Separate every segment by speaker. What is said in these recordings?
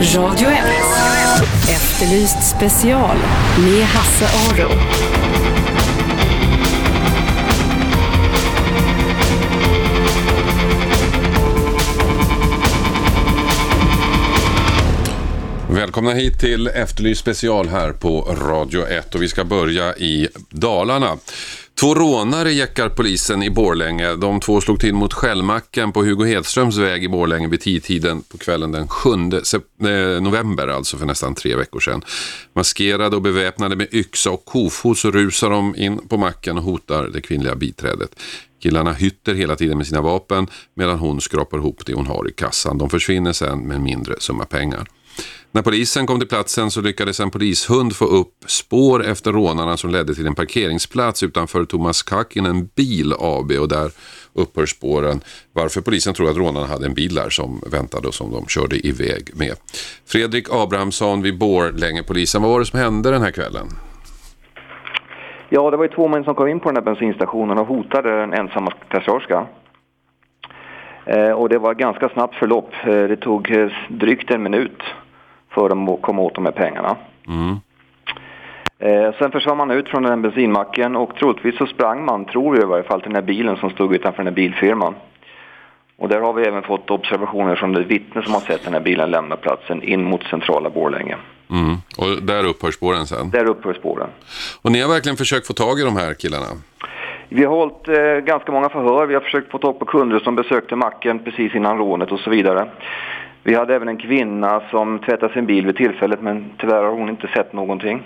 Speaker 1: Radio 1. Efterlyst special med Hasse Aro.
Speaker 2: Välkomna hit till Efterlyst special här på Radio 1 och vi ska börja i Dalarna. Två rånare jäckar polisen i Borlänge. De två slog till mot Skällmacken på Hugo Hedströms väg i Borlänge vid tiden på kvällen den 7 eh, november, alltså för nästan tre veckor sedan. Maskerade och beväpnade med yxa och kofot så rusar de in på macken och hotar det kvinnliga biträdet. Killarna hytter hela tiden med sina vapen medan hon skrapar ihop det hon har i kassan. De försvinner sen med en mindre summa pengar. När polisen kom till platsen så lyckades en polishund få upp spår efter rånarna som ledde till en parkeringsplats utanför Thomas Kakinen Bil AB och där upphör spåren varför polisen tror att rånarna hade en bil där som väntade och som de körde iväg med. Fredrik Abrahamsson vid Borlängepolisen, vad var det som hände den här kvällen?
Speaker 3: Ja, det var ju två män som kom in på den här bensinstationen och hotade den ensamma kassörska. Eh, och det var ganska snabbt förlopp. Eh, det tog eh, drygt en minut för att komma åt de här pengarna. Mm. Eh, sen försvann man ut från den bensinmacken och troligtvis så sprang man, tror vi i varje fall, till den här bilen som stod utanför den här bilfirman. Och där har vi även fått observationer från det vittne som har sett den här bilen lämna platsen in mot centrala Borlänge.
Speaker 2: Mm. Och där upphör spåren sen?
Speaker 3: Där upphör spåren.
Speaker 2: Och ni har verkligen försökt få tag i de här killarna?
Speaker 3: Vi har hållit eh, ganska många förhör. Vi har försökt få tag på kunder som besökte macken precis innan rånet och så vidare. Vi hade även en kvinna som tvättade sin bil vid tillfället men tyvärr har hon inte sett någonting.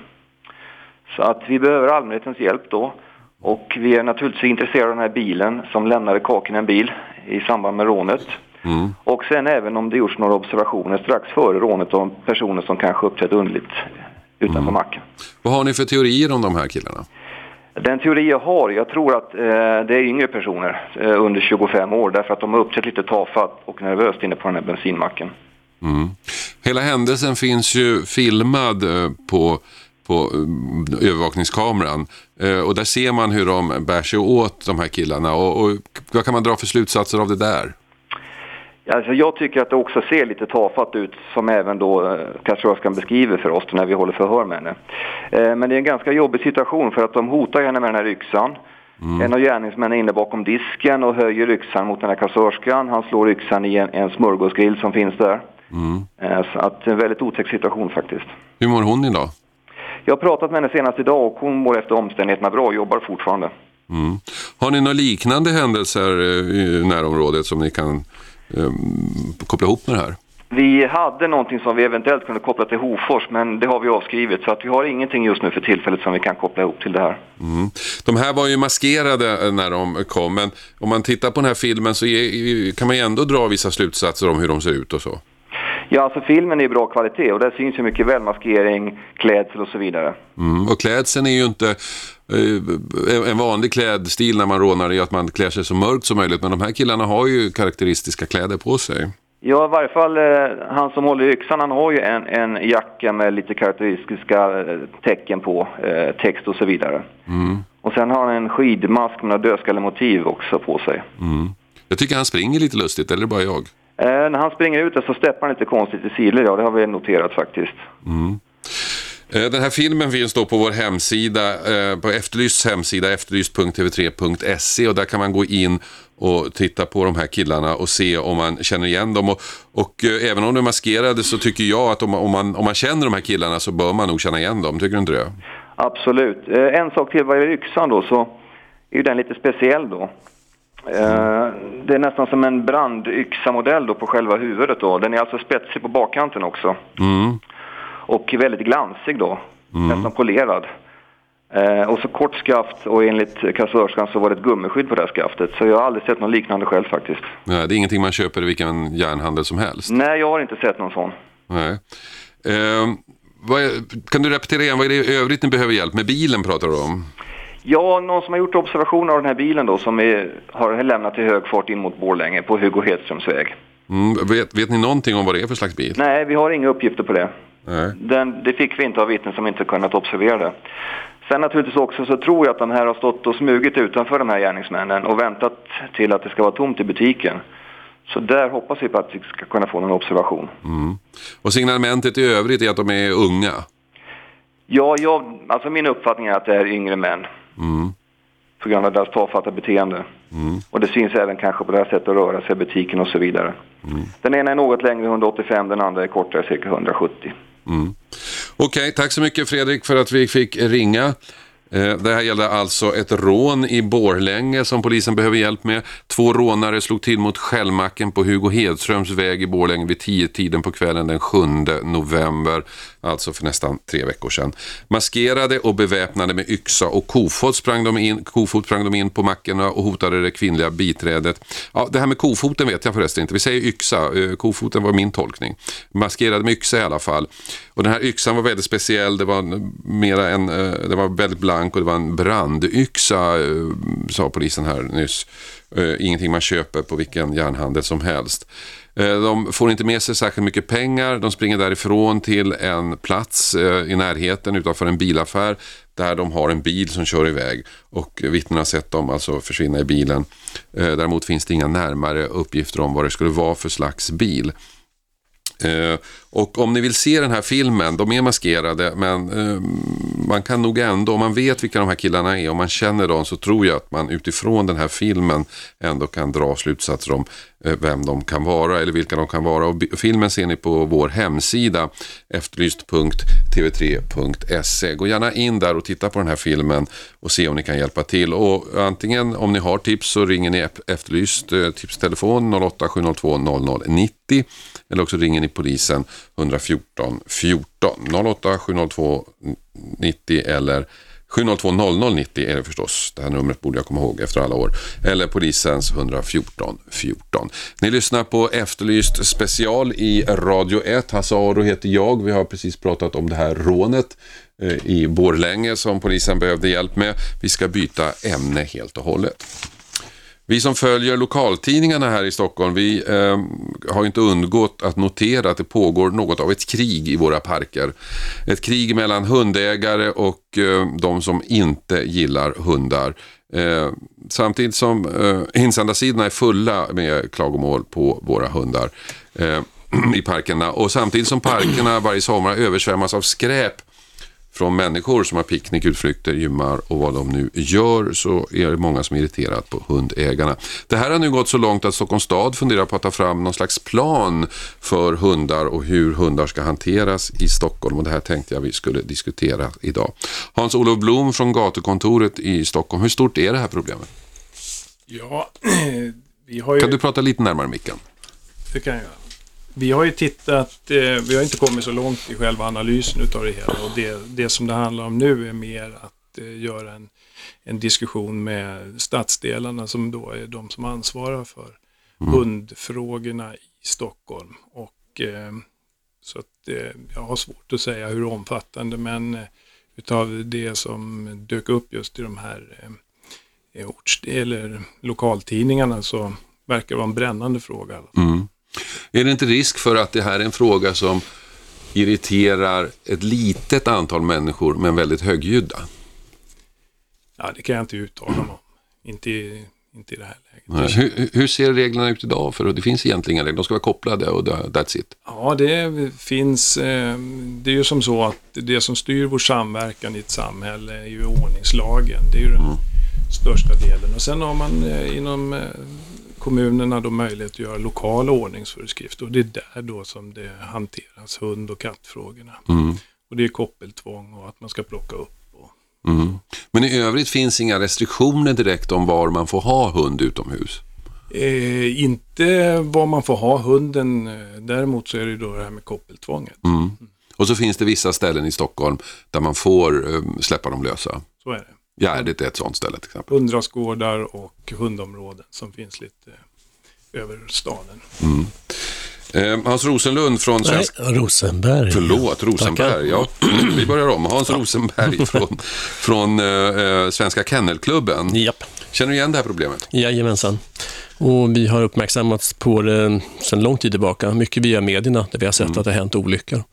Speaker 3: Så att vi behöver allmänhetens hjälp då. Och vi är naturligtvis intresserade av den här bilen som lämnade kaken en bil i samband med rånet. Mm. Och sen även om det gjorts några observationer strax före rånet om personer som kanske uppträtt underligt utanför mm. macken.
Speaker 2: Vad har ni för teorier om de här killarna?
Speaker 3: Den teori jag har, jag tror att eh, det är yngre personer eh, under 25 år därför att de har uppträtt lite tafatt och nervöst inne på den här bensinmacken.
Speaker 2: Mm. Hela händelsen finns ju filmad eh, på, på eh, övervakningskameran eh, och där ser man hur de bär sig åt de här killarna och, och vad kan man dra för slutsatser av det där?
Speaker 3: Alltså jag tycker att det också ser lite tafatt ut som även då eh, kassörskan beskriver för oss när vi håller förhör med henne. Eh, men det är en ganska jobbig situation för att de hotar henne med den här yxan. Mm. En av gärningsmännen är inne bakom disken och höjer yxan mot den här kassörskan. Han slår yxan i en, en smörgåsgrill som finns där. Mm. Eh, så att en väldigt otäck situation faktiskt.
Speaker 2: Hur mår hon idag?
Speaker 3: Jag har pratat med henne senast idag och hon mår efter omständigheterna bra och jobbar fortfarande.
Speaker 2: Mm. Har ni några liknande händelser i närområdet som ni kan koppla ihop med det här?
Speaker 3: Vi hade någonting som vi eventuellt kunde koppla till Hofors men det har vi avskrivit så att vi har ingenting just nu för tillfället som vi kan koppla ihop till det här.
Speaker 2: Mm. De här var ju maskerade när de kom men om man tittar på den här filmen så kan man ju ändå dra vissa slutsatser om hur de ser ut och så.
Speaker 3: Ja, alltså filmen är bra kvalitet och där syns ju mycket väl maskering, klädsel och så vidare.
Speaker 2: Mm, och klädseln är ju inte eh, en vanlig klädstil när man rånar i att man klär sig så mörkt som möjligt. Men de här killarna har ju karaktäristiska kläder på sig.
Speaker 3: Ja, i varje fall eh, han som håller yxan, han har ju en, en jacka med lite karaktäristiska eh, tecken på, eh, text och så vidare. Mm. Och sen har han en skidmask med dödskallemotiv också på sig.
Speaker 2: Mm. Jag tycker han springer lite lustigt, eller är det bara jag?
Speaker 3: Eh, när han springer ut så steppar han lite konstigt i sidled, ja det har vi noterat faktiskt. Mm.
Speaker 2: Eh, den här filmen finns då på vår hemsida, eh, på Efterlysts hemsida, efterlyst.tv3.se och där kan man gå in och titta på de här killarna och se om man känner igen dem. Och, och även om de är maskerade så tycker jag att om, om, man, om man känner de här killarna så bör man nog känna igen dem, tycker du inte det?
Speaker 3: Absolut. En sak till vad gäller yxan då så är ju den lite speciell då. Eh, det är nästan som en brandyxa-modell då på själva huvudet då. Den är alltså spetsig på bakkanten också. Mm. Och väldigt glansig då. Mm. Nästan polerad. Eh, och så kort skaft och enligt kassörskan så var det ett gummiskydd på det här skaftet. Så jag har aldrig sett något liknande själv faktiskt.
Speaker 2: Nej, det är ingenting man köper i vilken järnhandel som helst?
Speaker 3: Nej, jag har inte sett någon sån.
Speaker 2: Nej. Eh, är, kan du repetera igen, vad är det i övrigt ni behöver hjälp med? Bilen pratar du om?
Speaker 3: Ja, någon som har gjort observationer av den här bilen då som är, har lämnat i hög fart in mot Borlänge på Hugo Hedströms väg.
Speaker 2: Mm, vet, vet ni någonting om vad det är för slags bil?
Speaker 3: Nej, vi har inga uppgifter på det. Nej. Den, det fick vi inte av vittnen som inte kunnat observera det. Sen naturligtvis också så tror jag att de här har stått och smugit utanför de här gärningsmännen och väntat till att det ska vara tomt i butiken. Så där hoppas vi på att vi ska kunna få någon observation.
Speaker 2: Och signalementet i övrigt är att de är unga.
Speaker 3: Ja, jag, alltså min uppfattning är att det är yngre män. På grund av deras tafatta beteende. Och det syns även kanske på det här sättet att röra sig i butiken och så vidare. Den ena är något längre, 185, den andra är kortare, cirka 170.
Speaker 2: Okej, tack så mycket Fredrik för att vi fick ringa. Eh, det här gällde alltså ett rån i Borlänge som polisen behöver hjälp med. Två rånare slog till mot Skällmacken på Hugo Hedströms väg i Borlänge vid 10-tiden på kvällen den 7 november, alltså för nästan tre veckor sedan. Maskerade och beväpnade med yxa och kofot sprang de in, kofot sprang de in på macken och hotade det kvinnliga biträdet. Ja, det här med kofoten vet jag förresten inte. Vi säger yxa, eh, kofoten var min tolkning. Maskerade med yxa i alla fall. Och den här yxan var väldigt speciell, det var en- mera en, eh, det var väldigt blank och det var en brandyxa, eh, sa polisen här nyss. Eh, ingenting man köper på vilken järnhandel som helst. De får inte med sig särskilt mycket pengar. De springer därifrån till en plats i närheten utanför en bilaffär där de har en bil som kör iväg och vittnen har sett dem alltså försvinna i bilen. Däremot finns det inga närmare uppgifter om vad det skulle vara för slags bil. Eh, och om ni vill se den här filmen, de är maskerade men eh, man kan nog ändå, om man vet vilka de här killarna är, om man känner dem så tror jag att man utifrån den här filmen ändå kan dra slutsatser om eh, vem de kan vara eller vilka de kan vara. Och filmen ser ni på vår hemsida efterlyst.tv3.se. Gå gärna in där och titta på den här filmen och se om ni kan hjälpa till. Och antingen om ni har tips så ringer ni Efterlyst tipstelefon 08 702 00 90 eller också ringer ni polisen 114 14 08 702 90 eller 702 00 90 är det förstås. Det här numret borde jag komma ihåg efter alla år. Eller polisens 114 14. Ni lyssnar på Efterlyst special i Radio 1. Hasse Aro heter jag. Vi har precis pratat om det här rånet eh, i Borlänge som polisen behövde hjälp med. Vi ska byta ämne helt och hållet. Vi som följer lokaltidningarna här i Stockholm, vi eh, har inte undgått att notera att det pågår något av ett krig i våra parker. Ett krig mellan hundägare och eh, de som inte gillar hundar. Eh, samtidigt som eh, insändarsidorna är fulla med klagomål på våra hundar eh, i parkerna. Och samtidigt som parkerna varje sommar översvämmas av skräp från människor som har picknickutflykter, gymmar och vad de nu gör så är det många som är irriterat på hundägarna. Det här har nu gått så långt att Stockholms stad funderar på att ta fram någon slags plan för hundar och hur hundar ska hanteras i Stockholm och det här tänkte jag vi skulle diskutera idag. Hans-Olof Blom från gatukontoret i Stockholm, hur stort är det här problemet?
Speaker 4: Ja, vi har ju...
Speaker 2: Kan du prata lite närmare micken?
Speaker 4: Det kan jag göra. Vi har ju tittat, eh, vi har inte kommit så långt i själva analysen utav det hela och det, det som det handlar om nu är mer att eh, göra en, en diskussion med stadsdelarna som då är de som ansvarar för hundfrågorna i Stockholm. Och, eh, så att, eh, jag har svårt att säga hur omfattande men eh, utav det som dök upp just i de här eh, orts, eller lokaltidningarna så verkar det vara en brännande fråga.
Speaker 2: Mm. Är det inte risk för att det här är en fråga som irriterar ett litet antal människor men väldigt högljudda?
Speaker 4: Ja, det kan jag inte uttala mig om. Inte i, inte i det här läget.
Speaker 2: Hur, hur ser reglerna ut idag? För det finns egentligen inga regler, de ska vara kopplade och that's it.
Speaker 4: Ja, det finns, eh, det är ju som så att det som styr vår samverkan i ett samhälle är ju ordningslagen. Det är ju den största delen. Och sen har man eh, inom eh, kommunerna då möjlighet att göra lokala ordningsföreskrifter. Och det är där då som det hanteras hund och kattfrågorna.
Speaker 2: Mm.
Speaker 4: Och det är koppeltvång och att man ska plocka upp. Och,
Speaker 2: Mm. Men i övrigt finns inga restriktioner direkt om var man får ha hund utomhus.
Speaker 4: eh, inte vad man får ha hunden. eh, Däremot så är det då det här med koppeltvånget.
Speaker 2: Mm. Och så finns det vissa ställen i Stockholm där man får eh, släppa dem lösa.
Speaker 4: Så är det.
Speaker 2: Gärdet är ett sånt ställe till exempel.
Speaker 4: hundrastgårdar och hundområden som finns lite över staden.
Speaker 2: Eh, Hans Rosenlund från
Speaker 5: Nej,
Speaker 2: Svenska...
Speaker 5: Rosenberg.
Speaker 2: Förlåt, Rosenberg. Ja, vi börjar om. Hans Rosenberg från, från eh, eh, Svenska Kennelklubben.
Speaker 5: Japp,
Speaker 2: Känner du igen det här problemet?
Speaker 5: jajamensan. Och vi har uppmärksammats på det sedan lång tid tillbaka, mycket via medierna där vi har sett
Speaker 2: Mm.
Speaker 5: att det har hänt olyckor.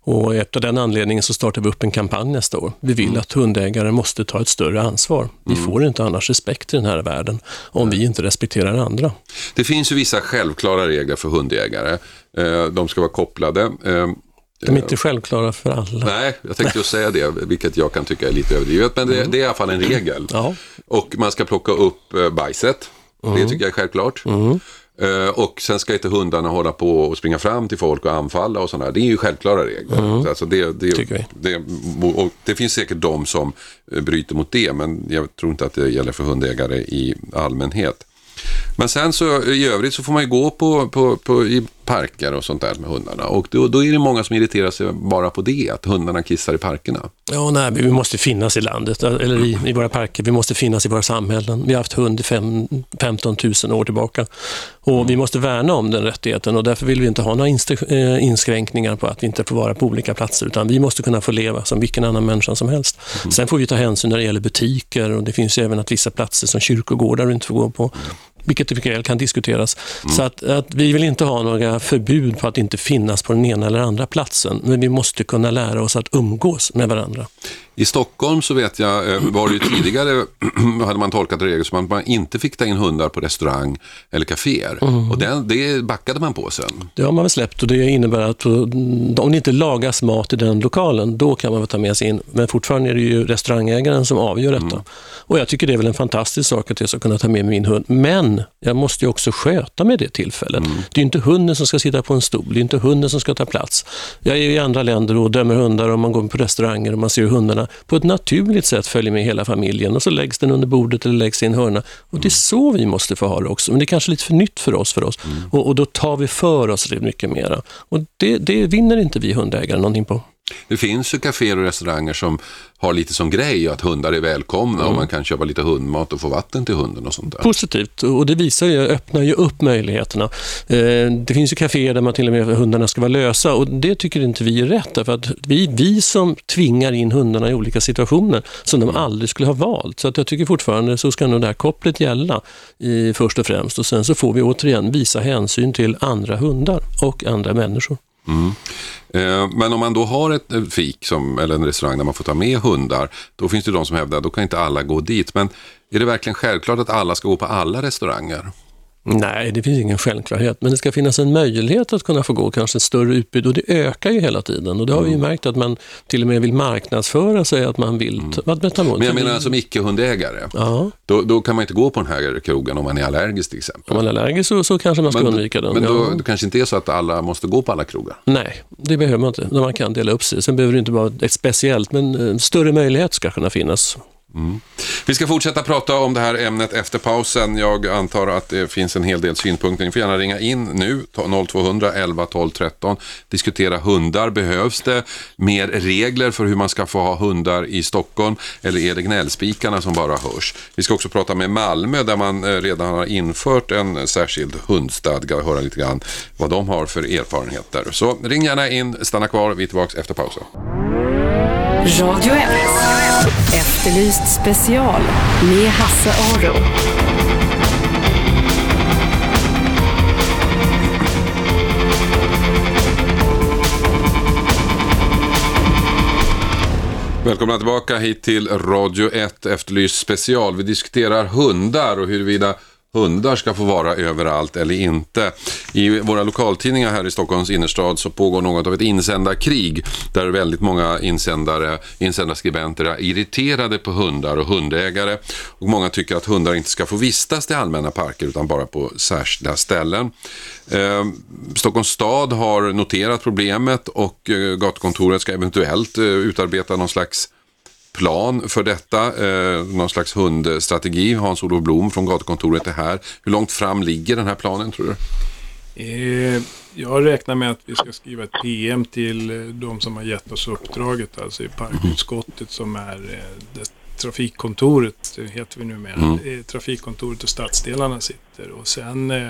Speaker 5: Och efter den anledningen så startar vi upp en kampanj nästa år. Vi vill att hundägare måste ta ett större ansvar. Vi
Speaker 2: Mm.
Speaker 5: får inte annars respekt i den här världen om vi inte respekterar andra.
Speaker 2: Det finns ju vissa självklara regler för hundägare. Eh, De ska vara kopplade. Eh,
Speaker 5: De är inte självklara för alla.
Speaker 2: Nej, jag tänkte just säga det, vilket jag kan tycka är lite överdrivet. Men det, det är i alla fall en regel.
Speaker 5: Ja.
Speaker 2: Och man ska plocka upp eh, bajset. Det tycker jag är självklart. Eh, och sen ska inte hundarna hålla på och springa fram till folk och anfalla och sådär. Det är ju självklara regler. Så Alltså det, det,
Speaker 5: Tycker vi.
Speaker 2: Det, och det finns säkert de som eh, bryter mot det, men jag tror inte att det gäller för hundägare i allmänhet. Men sen så i övrigt så får man ju gå på, på, på, i parker och sånt där med hundarna. Och då, då är det många som irriterar sig bara på det, att hundarna kissar i parkerna.
Speaker 5: Ja, nej, vi måste finnas i landet, eller i, i våra parker. Vi måste finnas i våra samhällen. Vi har haft hund i fem, 15 000 år tillbaka. Och vi måste värna om den rättigheten och därför vill vi inte ha några eh, inskränkningar på att inte få vara på olika platser, utan vi måste kunna få leva som vilken annan människa som helst. Sen får vi ta hänsyn när det gäller butiker och det finns ju även att vissa platser som kyrkogårdar du inte får gå på. Vilket mycket väl kan diskuteras. Så att, att vi vill inte ha några förbud på att inte finnas på den ena eller andra platsen, men vi måste kunna lära oss att umgås med varandra.
Speaker 2: I Stockholm så vet jag, eh, var det ju tidigare, hade man tolkat regler som att man inte fick ta in hundar på restaurang eller kaféer. Och den, det backade man på sen.
Speaker 5: Det har man väl släppt och det innebär att om det inte lagas mat i den lokalen, då kan man väl ta med sig in. Men fortfarande är det ju restaurangägaren som avgör detta. Och jag tycker det är väl en fantastisk sak att jag ska kunna ta med min hund. Men jag måste ju också sköta med det tillfället. Det är inte hunden som ska sitta på en stol, det är inte hunden som ska ta plats. Jag är i andra länder och dömer hundar och man går på restauranger och man ser hur på ett naturligt sätt följer med hela familjen och så läggs den under bordet eller läggs i en hörna. Och det är så vi måste få ha det också. Men det är kanske lite för nytt för oss. För oss. Och, och då tar vi för oss det mycket mera. Och det, det vinner inte vi hundägare någonting på.
Speaker 2: Det finns ju kaféer och restauranger som har lite som grej att hundar är välkomna och man kan köpa lite hundmat och få vatten till hunden och sånt där.
Speaker 5: Positivt och det visar ju, öppnar ju upp möjligheterna. Eh, det finns ju kaféer där man till och med hundarna ska vara lösa och det tycker inte vi är rätt därför att vi, vi som tvingar in hundarna i olika situationer som de aldrig skulle ha valt. Så att jag tycker fortfarande så ska nog det här kopplet gälla i, först och främst och sen så får vi återigen visa hänsyn till andra hundar och andra människor.
Speaker 2: Eh, Men om man då har ett eh, fik som, eller en restaurang där man får ta med hundar, då finns det de som hävdar att då kan inte alla gå dit. Men är det verkligen självklart att alla ska gå på alla restauranger?
Speaker 5: Nej, det finns ingen självklarhet, men det ska finnas en möjlighet att kunna få gå kanske ett större utbud och det ökar ju hela tiden och det har vi ju märkt att man till och med vill marknadsföra sig att man vill ta, att emot.
Speaker 2: Men jag menar
Speaker 5: vi-
Speaker 2: som icke-hundägare,
Speaker 5: Ja,
Speaker 2: då, då kan man inte gå på den här krogen om man är allergisk till exempel.
Speaker 5: om man är allergisk så, så kanske man ska undvika den.
Speaker 2: men
Speaker 5: ja.
Speaker 2: då, det kanske inte är så att alla måste gå på alla krogar.
Speaker 5: Nej, det behöver man inte. Man kan dela upp sig. Sen behöver det inte vara ett speciellt, men eh, större möjlighet ska kunna finnas. Mm.
Speaker 2: Vi ska fortsätta prata om det här ämnet efter pausen. Jag antar att det finns en hel del synpunkter. Ni får gärna ringa in nu, 0200 11 12 13. Diskutera hundar. Behövs det mer regler för hur man ska få ha hundar i Stockholm? Eller är det gnällspikarna som bara hörs? Vi ska också prata med Malmö där man eh, redan har infört en särskild hundstadga och höra lite grann vad de har för erfarenheter. Så ring gärna in, stanna kvar. Vi är tillbaka efter pausen.
Speaker 1: Radio 1. Efterlyst special med Hasse Aro.
Speaker 2: Välkomna tillbaka hit till Radio 1 Efterlyst special. Vi diskuterar hundar och huruvida hundar ska få vara överallt eller inte. I våra lokaltidningar här i Stockholms innerstad så pågår något av ett insändarkrig där väldigt många insändare, insändarskribenter är irriterade på hundar och hundägare. Och många tycker att hundar inte ska få vistas i allmänna parker utan bara på särskilda ställen. Eh, Stockholms stad har noterat problemet och eh, gatukontoret ska eventuellt eh, utarbeta någon slags plan för detta, eh, någon slags hundstrategi. Hans-Olof Blom från gatukontoret är här. Hur långt fram ligger den här planen tror du?
Speaker 4: Eh, jag räknar med att vi ska skriva ett PM till eh, de som har gett oss uppdraget, alltså i parkutskottet som är eh, det trafikkontoret, heter vi numera.
Speaker 2: Mm.
Speaker 4: Trafikkontoret och stadsdelarna sitter. Och sen, eh,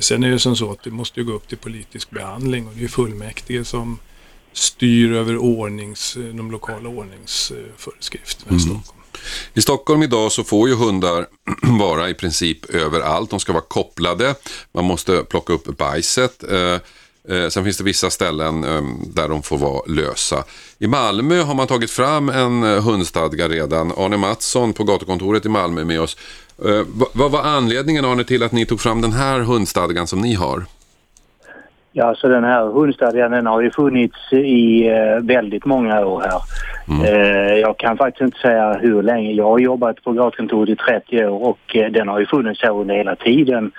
Speaker 4: sen är det som så att det måste gå upp till politisk behandling och det är fullmäktige som styr över ordnings, eh, de lokala ordningsföreskrifterna i Stockholm.
Speaker 2: I Stockholm idag så får ju hundar vara i princip överallt. De ska vara kopplade. Man måste plocka upp bajset. Eh, eh, sen finns det vissa ställen eh, där de får vara lösa. I Malmö har man tagit fram en hundstadga redan. Arne Mattsson på gatukontoret i Malmö är med oss. Vad var anledningen Arne till att ni tog fram den här hundstadgan som ni har?
Speaker 6: Ja, så den här hundstadgan den har ju funnits i eh, väldigt många år här. Eh, jag kan faktiskt inte säga hur länge. Jag har jobbat på gatukontoret i 30 år och eh, den har ju funnits här under hela tiden.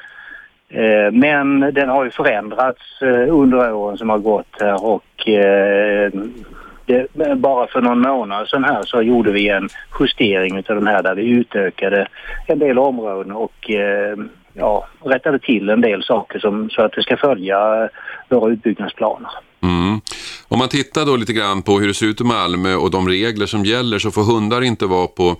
Speaker 6: Eh, men den har ju förändrats eh, under åren som har gått här och eh, det, bara för någon månad sedan här så gjorde vi en justering utav den här där vi utökade en del områden och ja, rättade till en del saker som, så att det ska följa eh, våra utbyggnadsplaner.
Speaker 2: Mm. Om man tittar då lite grann på hur det ser ut i Malmö och de regler som gäller så får hundar inte vara på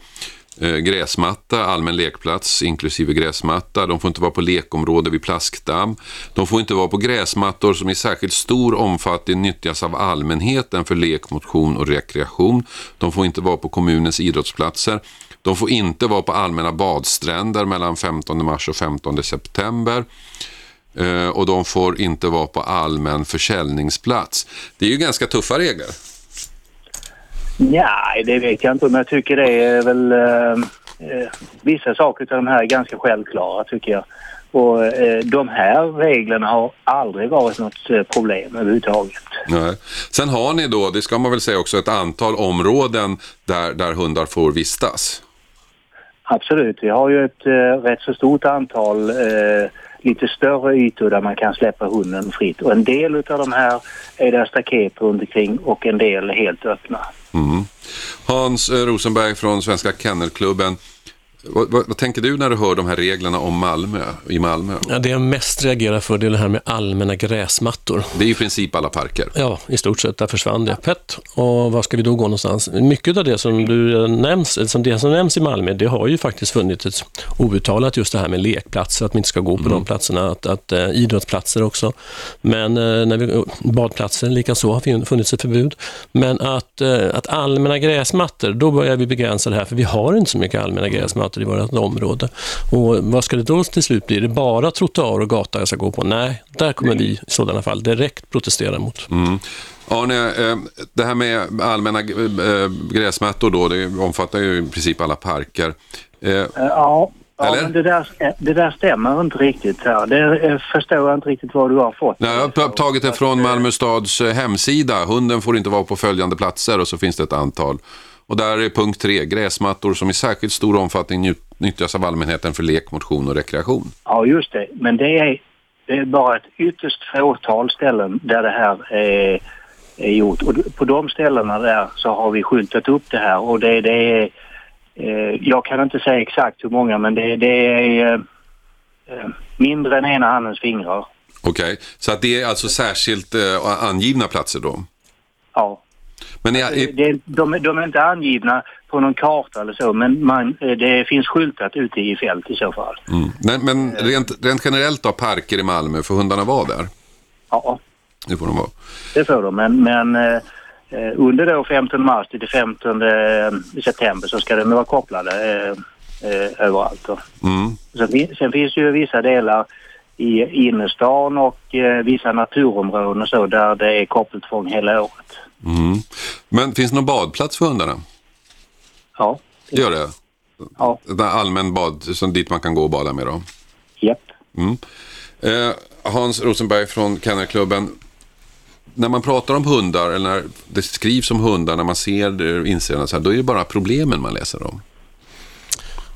Speaker 2: eh, gräsmatta, allmän lekplats inklusive gräsmatta. De får inte vara på lekområde vid plaskdamm. De får inte vara på gräsmattor som i särskilt stor omfattning nyttjas av allmänheten för lek, motion och rekreation. De får inte vara på kommunens idrottsplatser. De får inte vara på allmänna badstränder mellan 15 mars och 15 september. Eh, och de får inte vara på allmän försäljningsplats. Det är ju ganska tuffa regler.
Speaker 6: Nej, det vet jag inte men jag tycker det är väl eh, eh, vissa saker av de här är ganska självklara tycker jag. Och eh, de här reglerna har aldrig varit något eh, problem överhuvudtaget.
Speaker 2: Nej. Sen har ni då, det ska man väl säga också, ett antal områden där, där hundar får vistas.
Speaker 6: Absolut, vi har ju ett eh, rätt så stort antal eh, lite större ytor där man kan släppa hunden fritt. Och en del av de här är där staket runt omkring och en del är helt öppna.
Speaker 2: Mm. Hans eh, Rosenberg från Svenska Kennelklubben. Vad, vad, vad, tänker du när du hör de här reglerna om Malmö, i Malmö?
Speaker 5: Ja, det jag mest reagerar för det är det här med allmänna gräsmattor.
Speaker 2: Det är i princip alla parker.
Speaker 5: Ja, i stort sett. Där försvann det. Pet. Och var ska vi då gå någonstans? Mycket av det som, du nämns, som, det som nämns i Malmö, det har ju faktiskt funnits outtalat just det här med lekplatser, att man inte ska gå på mm. de platserna, att, att äh, idrottsplatser också. Men äh, när vi, badplatser likaså har funnits ett förbud. Men att, äh, att allmänna gräsmattor, då börjar vi begränsa det här, för vi har inte så mycket allmänna gräsmattor gator i vårt område. Och vad ska det då till slut bli? Är det bara trottoar och gata jag ska gå på? Nej, där kommer vi i sådana fall direkt protestera mot.
Speaker 2: Mm. Arne, eh, det här med allmänna eh, gräsmattor då, det omfattar ju i princip alla parker.
Speaker 6: Eh, ja. Ja, men det där, det där stämmer inte riktigt. Här. Det förstår jag inte riktigt vad du har fått.
Speaker 2: Nej, jag har tagit det från Malmö stads hemsida. Hunden får inte vara på följande platser och så finns det ett antal. Och där är punkt tre, gräsmattor som i särskilt stor omfattning nyttjas av allmänheten för lek, motion och rekreation.
Speaker 6: Ja, just det. Men det är, det är bara ett ytterst fåtal ställen där det här är, är gjort. Och på de ställena där så har vi skyltat upp det här och det, det är... Eh, jag kan inte säga exakt hur många men det, det är eh, mindre än ena handens fingrar.
Speaker 2: Okej, okay. så att det är alltså särskilt eh, angivna platser då?
Speaker 6: Ja. Men jag, det, de, de är inte angivna på någon karta eller så, men man, eh, det finns skyltat ute i fält i så fall.
Speaker 2: Mm. Men, men rent, rent, generellt då, parker i Malmö, får hundarna vara där?
Speaker 6: Ja.
Speaker 2: Det får de vara.
Speaker 6: Det får de, men, men eh, eh under då 15 mars till 15 eh, september så ska de vara kopplade eh, eh, överallt. Mm. Sen, sen finns det ju vissa delar i innerstan och eh, vissa naturområden och så där det är koppeltvång hela året.
Speaker 2: Mm. Men finns det någon badplats för hundarna?
Speaker 6: Ja.
Speaker 2: Det gör det?
Speaker 6: Ja.
Speaker 2: Det allmän bad, som dit man kan gå och bada med då?
Speaker 6: Japp.
Speaker 2: Mm. Eh, Hans Rosenberg från Kennelklubben. När man pratar om hundar, eller när det skrivs om hundar, när man ser inser det, så här, då är det bara problemen man läser om.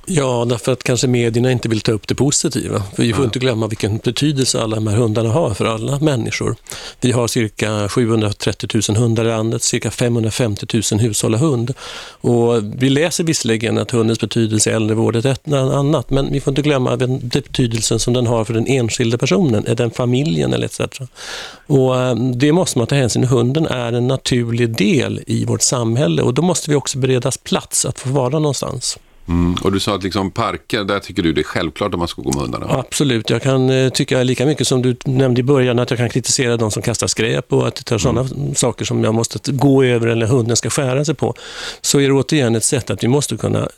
Speaker 5: Ja, därför att kanske medierna inte vill ta upp det positiva. För vi får inte glömma vilken betydelse alla de här hundarna har för alla människor. Vi har cirka 730 000 hundar i landet, cirka 550 000 hushåll och hund. Och vi läser visserligen att hundens betydelse i äldrevård är ett annat, men vi får inte glömma den betydelsen som den har för den enskilde personen, är den familjen eller etc. Och eh, det måste man ta hänsyn till. Hunden är en naturlig del i vårt samhälle och då måste vi också beredas plats att få vara någonstans.
Speaker 2: Mm. Och du sa att liksom parker, där tycker du det är självklart att man ska gå med hundarna?
Speaker 5: Absolut, jag kan eh, tycka lika mycket som du nämnde i början att jag kan kritisera de som kastar skräp och att det tar sådana mm. saker som jag måste gå över eller hunden ska skära sig på. Så är det återigen ett sätt att vi måste kunna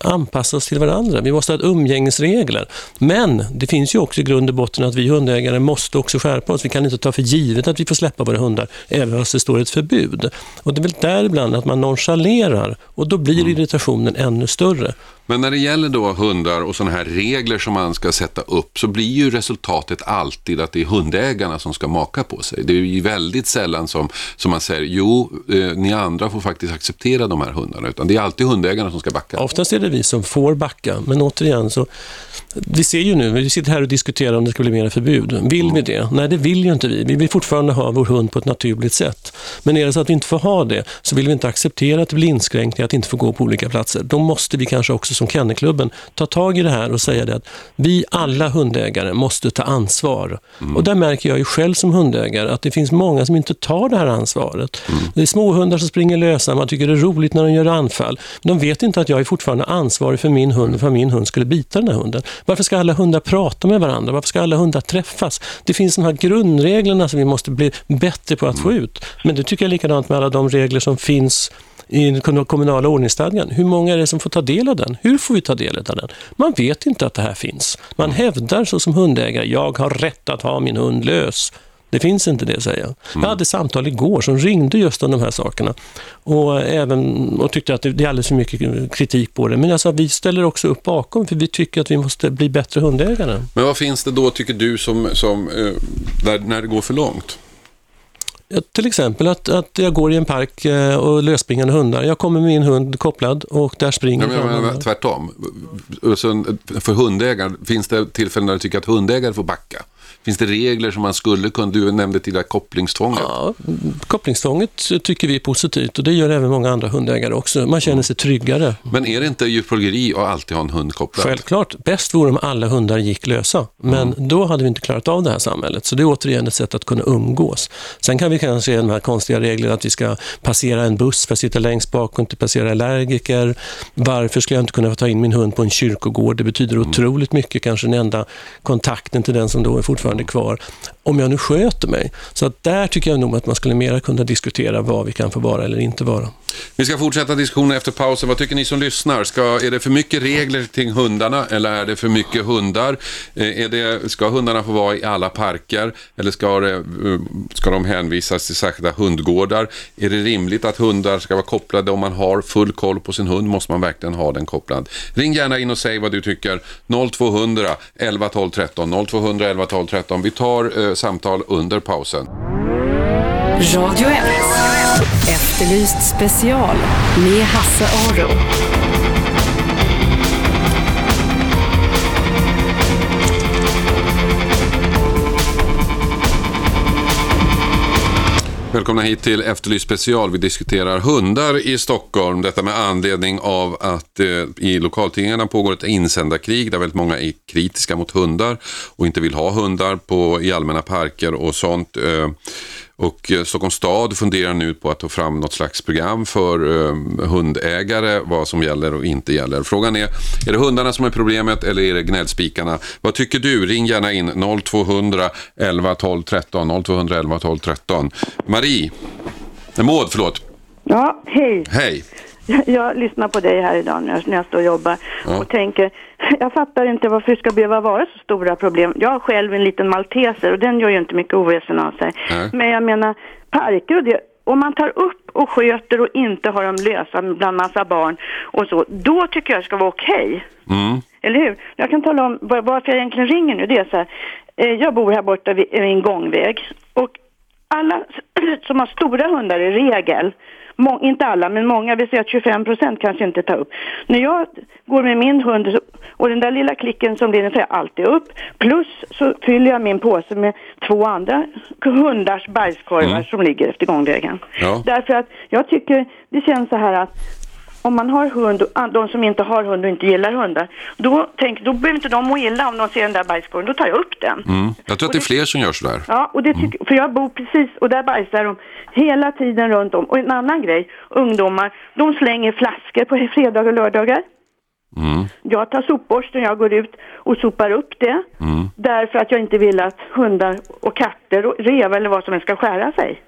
Speaker 5: anpassa oss till varandra. Vi måste ha umgängesregler. Men det finns ju också i grund och botten att vi hundägare måste också skärpa oss. Vi kan inte ta för givet att vi får släppa våra hundar även fast det står ett förbud. Och det är väl där ibland att man nonchalerar och då blir mm. irritationen ännu större större.
Speaker 2: Men när det gäller då hundar och sådana här regler som man ska sätta upp så blir ju resultatet alltid att det är hundägarna som ska maka på sig. Det är ju väldigt sällan som, som man säger jo, eh, ni andra får faktiskt acceptera de här hundarna, utan det är alltid hundägarna som ska backa.
Speaker 5: Oftast är det vi som får backa, men återigen så vi ser ju nu, vi sitter här och diskuterar om det ska bli mer förbud. Vill mm. vi det? Nej, det vill ju inte vi. Vi vill fortfarande ha vår hund på ett naturligt sätt. Men är det så att vi inte får ha det, så vill vi inte acceptera att det blir inskränkningar, att inte få gå på olika platser. Då måste vi kanske också som Kennelklubben ta tag i det här och säga det att vi alla hundägare måste ta ansvar. Mm. Och där märker jag ju själv som hundägare att det finns många som inte tar det här ansvaret. Mm. Det är småhundar som springer lösa, man tycker det är roligt när de gör anfall. Men de vet inte att jag är fortfarande ansvarig för min hund, för min hund skulle bita den här hunden. Varför ska alla hundar prata med varandra? Varför ska alla hundar träffas? Det finns de här grundreglerna som vi måste bli bättre på att få ut. Men det tycker jag är likadant med alla de regler som finns i den kommunala ordningsstadgan. Hur många är det som får ta del av den? Hur får vi ta del av den? Man vet inte att det här finns. Man hävdar så som hundägare, jag har rätt att ha min hund lös. Det finns inte det, säger jag. Mm. Jag hade samtal igår som ringde just om de här sakerna och, även, och tyckte att det är alldeles för mycket kritik på det. Men jag sa, vi ställer också upp bakom för vi tycker att vi måste bli bättre hundägare.
Speaker 2: Men vad finns det då, tycker du, som, som, eh, när, när det går för långt?
Speaker 5: Till exempel att, att jag går i en park eh, och lösspringande hundar. Jag kommer med min hund kopplad och där springer
Speaker 2: ja, men, men, Tvärtom. För hundägare, finns det tillfällen när du tycker att hundägare får backa? Finns det regler som man skulle kunna, du nämnde till det kopplingstvånget. Ja,
Speaker 5: kopplingstvånget tycker vi är positivt och det gör även många andra hundägare också. Man känner sig tryggare.
Speaker 2: Men är det inte djurplågeri att alltid ha en hund kopplad?
Speaker 5: Självklart. Bäst vore om alla hundar gick lösa. Men mm. då hade vi inte klarat av det här samhället. Så det är återigen ett sätt att kunna umgås. Sen kan vi kanske se de här konstiga reglerna att vi ska passera en buss för att sitta längst bak och inte passera allergiker. Varför skulle jag inte kunna få ta in min hund på en kyrkogård? Det betyder mm. otroligt mycket, kanske den enda kontakten till den som då är fortfarande fortfarande kvar, om jag nu sköter mig. Så att där tycker jag nog att man skulle mera kunna diskutera vad vi kan få vara eller inte vara.
Speaker 2: Vi ska fortsätta diskussionen efter pausen. Vad tycker ni som lyssnar? Ska, är det för mycket regler kring hundarna eller är det för mycket hundar? Eh, är det, ska hundarna få vara i alla parker eller ska, det, eh, ska de hänvisas till särskilda hundgårdar? Är det rimligt att hundar ska vara kopplade om man har full koll på sin hund? Måste man verkligen ha den kopplad? Ring gärna in och säg vad du tycker. 0200 11 12 13. 0200 11 12 13. Vi tar eh, samtal under pausen.
Speaker 1: Radio 1. Efterlyst special med Hasse Aro.
Speaker 2: Välkomna hit till Efterlyst special. Vi diskuterar hundar i Stockholm. Detta med anledning av att eh, i lokaltidningarna pågår ett insändarkrig där väldigt många är kritiska mot hundar och inte vill ha hundar på, i allmänna parker och sånt. Eh, och eh, Stockholms stad funderar nu på att ta fram något slags program för eh, hundägare, vad som gäller och inte gäller. Frågan är, är det hundarna som är problemet eller är det gnällspikarna? Vad tycker du? Ring gärna in 0200 11 12 13. 0200 11 12 13. Marie, Maud, förlåt.
Speaker 7: Ja, hej.
Speaker 2: Hej.
Speaker 7: Jag lyssnar på dig här idag när jag, när jag står och jobbar ja. och tänker, jag fattar inte varför det ska behöva vara så stora problem. Jag har själv en liten malteser och den gör ju inte mycket oväsen av sig. Nej. Men jag menar, parker och det, om man tar upp och sköter och inte har dem lösa bland massa barn och så, då tycker jag det ska vara okej. Okay. Mm. Eller hur? Jag kan tala om varför jag egentligen ringer nu. Det är så här, eh, jag bor här borta vid en gångväg och alla som har stora hundar i regel Må, inte alla, men många, vi säger att 25 procent kanske inte tar upp. När jag går med min hund och den där lilla klicken som blir, den tar jag alltid upp. Plus så fyller jag min påse med två andra hundars bajskorvar mm. som ligger efter gångvägen. Ja. Därför att jag tycker det känns så här att om man har hund, de som inte har hund och inte gillar hundar, då, tänk, då behöver inte de må illa om de ser den där bajskorven, då tar jag upp den.
Speaker 2: Mm. Jag tror att det är fler som gör sådär.
Speaker 7: Ja, och det tycker, mm. för jag bor precis, och där bajsar de hela tiden runt om. Och en annan grej, ungdomar, de slänger flaskor på fredagar och lördagar. Mm. Jag tar sopborsten, jag går ut och sopar upp det. Mm. Därför att jag inte vill att hundar och katter och rev eller vad som helst ska skära sig.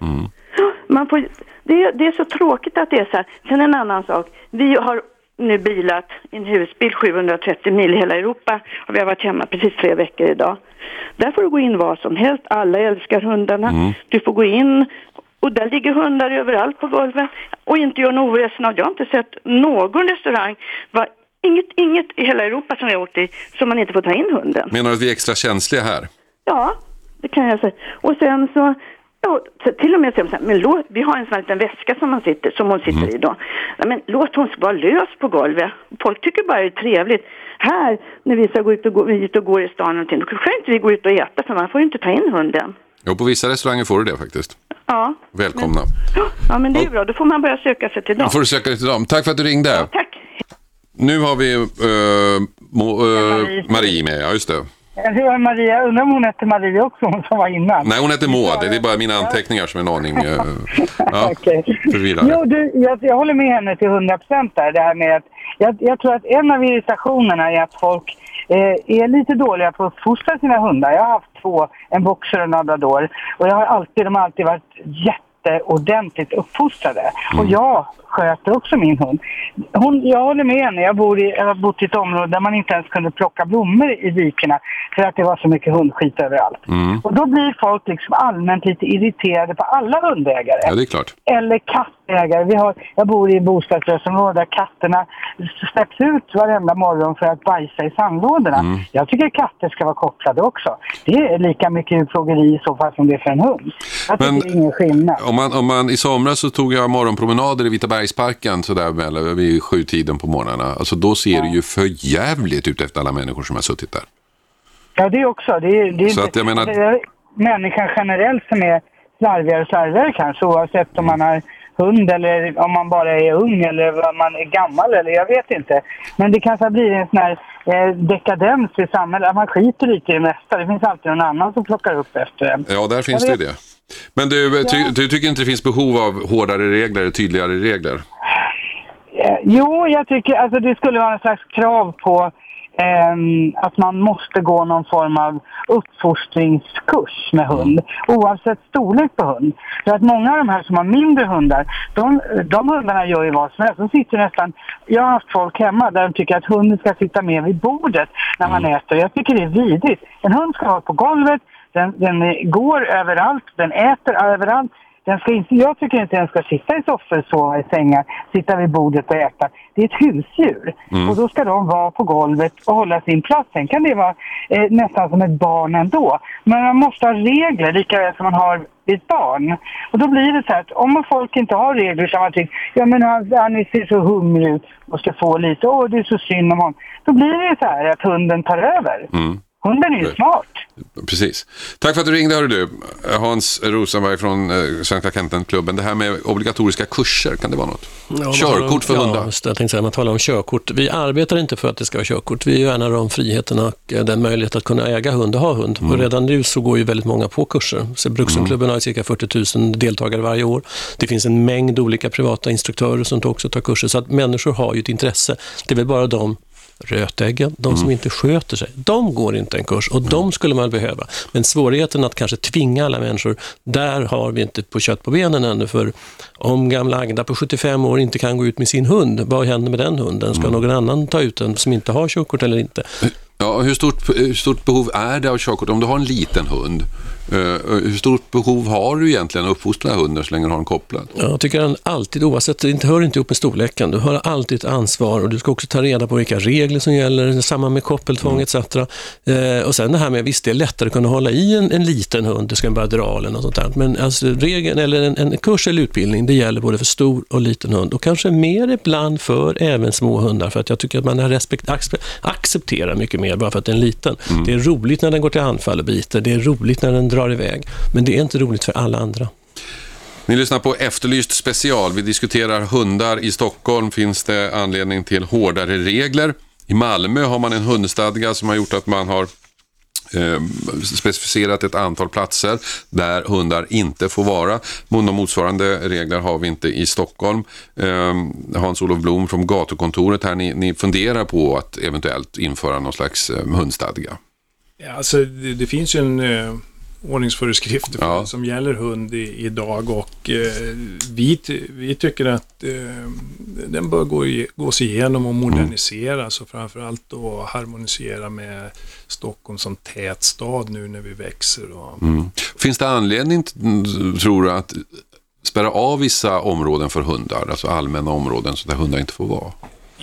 Speaker 7: Man får, det, det, är så tråkigt att det är så här. Sen en annan sak. Vi har nu bilat en husbil 730 mil i hela Europa och vi har varit hemma precis tre veckor idag. Där får du gå in vad som helst. Alla älskar hundarna. Mm. Du får gå in och där ligger hundar överallt på golvet och inte gör något oväsen av. Jag har inte sett någon restaurang, var inget, inget i hela Europa som jag har åkt i, som man inte får ta in hunden.
Speaker 2: Menar du att vi är extra känsliga här?
Speaker 7: Ja, det kan jag säga. Och sen så, ja, till och med säger men låt, vi har en sån här liten väska som, man sitter, som hon sitter mm. i då. men låt hon vara lös på golvet. Folk tycker bara det är trevligt. Här, när vi ska gå ut och gå, ut och gå i stan och då kan inte vi gå ut och äta för man får ju inte ta in hunden.
Speaker 2: Jo, på vissa restauranger får du det faktiskt.
Speaker 7: Ja.
Speaker 2: Välkomna.
Speaker 7: Men, ja, men det är bra. Då får man börja söka sig till dem.
Speaker 2: Då får du söka dig till dem. Tack för att du ringde.
Speaker 7: Ja, tack.
Speaker 2: Nu har vi uh, Mo, uh, Marie med, ja just det.
Speaker 8: Jag Maria, undrar om hon hette Maria också, hon som var innan.
Speaker 2: Nej, hon heter Maud. Det är bara mina anteckningar som är en aning uh, ja,
Speaker 8: okay. Jo, du, jag, jag håller med henne till 100 procent där. Det här med att, jag, jag, tror att en av irritationerna är att folk eh, är lite dåliga på att fostra sina hundar. Jag har haft två, en boxer och en labrador. Och jag har alltid, de har alltid varit jätteordentligt uppfostrade. Mm. Och jag sköter också min hund. Hon, jag håller med henne. Jag, bor i, jag har bott i ett område där man inte ens kunde plocka blommor i dikena för att det var så mycket hundskit överallt. Mm. Och då blir folk liksom allmänt lite irriterade på alla hundägare.
Speaker 2: Ja, det är klart.
Speaker 8: Eller kattägare. Vi har, jag bor i bostadsrättsområde där katterna släpps ut varenda morgon för att bajsa i sandlådorna. Mm. Jag tycker katter ska vara kopplade också. Det är lika mycket djurplågeri i så fall som det är för en hund. Jag tycker Men, det är ingen skillnad.
Speaker 2: Om man, om man, I somras så tog jag morgonpromenader i Vitaberg Bergsparken sådär vid sjutiden på morgnarna. Alltså då ser ja. det ju för jävligt ut efter alla människor som har suttit där.
Speaker 8: Ja, det också. Det är, det är, Så att jag menar... det är människan generellt som är slarvigare och slarvigare kanske oavsett om man har hund eller om man bara är ung eller om man är gammal eller jag vet inte. Men det kanske blir en sån här eh, dekadens i samhället, man skiter lite i det mesta. Det finns alltid någon annan som plockar upp efter en.
Speaker 2: Ja, där finns det det. Men du, ty, du tycker inte det finns behov av hårdare regler, tydligare regler?
Speaker 8: Eh, jo, jag tycker alltså det skulle vara en slags krav på eh, att man måste gå någon form av uppfostringskurs med hund, oavsett storlek på hund. För att många av de här som har mindre hundar, de, de hundarna gör ju vad som helst. De sitter nästan, jag har haft folk hemma där de tycker att hunden ska sitta med vid bordet när man mm. äter. Jag tycker det är vidrigt. En hund ska vara på golvet, den, den går överallt, den äter överallt. Den ska inte, jag tycker inte den ska sitta i soffor, sova i sängar, sitta vid bordet och äta. Det är ett husdjur. Mm. Och då ska de vara på golvet och hålla sin plats. Sen kan det vara eh, nästan som ett barn ändå. Men man måste ha regler lika väl som man har ett barn. Och då blir det så här att om folk inte har regler utan man tycker ja men han, han ser så hungrig ut och ska få lite, åh det är så synd om honom. Då blir det så här att hunden tar över. Mm. Hunden är ju smart.
Speaker 2: Precis. Tack för att du ringde, hör du. Hans Rosenberg från eh, Svenska Kentenklubben. Det här med obligatoriska kurser, kan det vara något? Ja, körkort för hundar? Ja,
Speaker 5: jag tänkte säga, man talar om körkort. Vi arbetar inte för att det ska vara körkort. Vi värnar om friheten och eh, den möjlighet att kunna äga hund och ha hund. Mm. Och redan nu så går ju väldigt många på kurser. Så Bruksenklubben mm. har cirka 40 000 deltagare varje år. Det finns en mängd olika privata instruktörer som också tar kurser. Så att människor har ju ett intresse. Det är väl bara de rötäggen, de som mm. inte sköter sig, de går inte en kurs och mm. de skulle man behöva. Men svårigheten att kanske tvinga alla människor, där har vi inte på kött på benen ännu. För om gamla Agda på 75 år inte kan gå ut med sin hund, vad händer med den hunden? Ska mm. någon annan ta ut den som inte har körkort eller inte?
Speaker 2: Ja, hur stort, hur stort behov är det av körkort om du har en liten hund? Uh, hur stort behov har du egentligen att uppfostra hunden så länge du har den kopplad?
Speaker 5: Jag tycker den alltid, oavsett, det hör inte ihop med storleken, du har alltid ett ansvar och du ska också ta reda på vilka regler som gäller, samma med koppeltvång mm. etc. Uh, och sen det här med, visst det är lättare att kunna hålla i en, en liten hund, du ska bara dra eller något sånt där. Men alltså, regeln, eller en, en, kurs eller utbildning, det gäller både för stor och liten hund och kanske mer ibland för även små hundar för att jag tycker att man respekt, accepterar mycket mer bara för att den är liten. Mm. Det är roligt när den går till anfall och biter, det är roligt när den drar iväg, men det är inte roligt för alla andra.
Speaker 2: Ni lyssnar på Efterlyst special. Vi diskuterar hundar. I Stockholm finns det anledning till hårdare regler. I Malmö har man en hundstadga som har gjort att man har eh, specificerat ett antal platser där hundar inte får vara. Någon motsvarande regler har vi inte i Stockholm. Eh, Hans-Olof Blom från gatukontoret här, ni, ni funderar på att eventuellt införa någon slags eh, hundstadga?
Speaker 4: Ja, alltså, det, det finns ju en ordningsföreskrifter ja. som gäller hund i, idag och eh, vi, vi tycker att eh, den bör gå, gås igenom och moderniseras mm. och framförallt då harmonisera med Stockholm som tät stad nu när vi växer. Och...
Speaker 2: Mm. Finns det anledning, tror du, att spärra av vissa områden för hundar, alltså allmänna områden så där hundar inte får vara?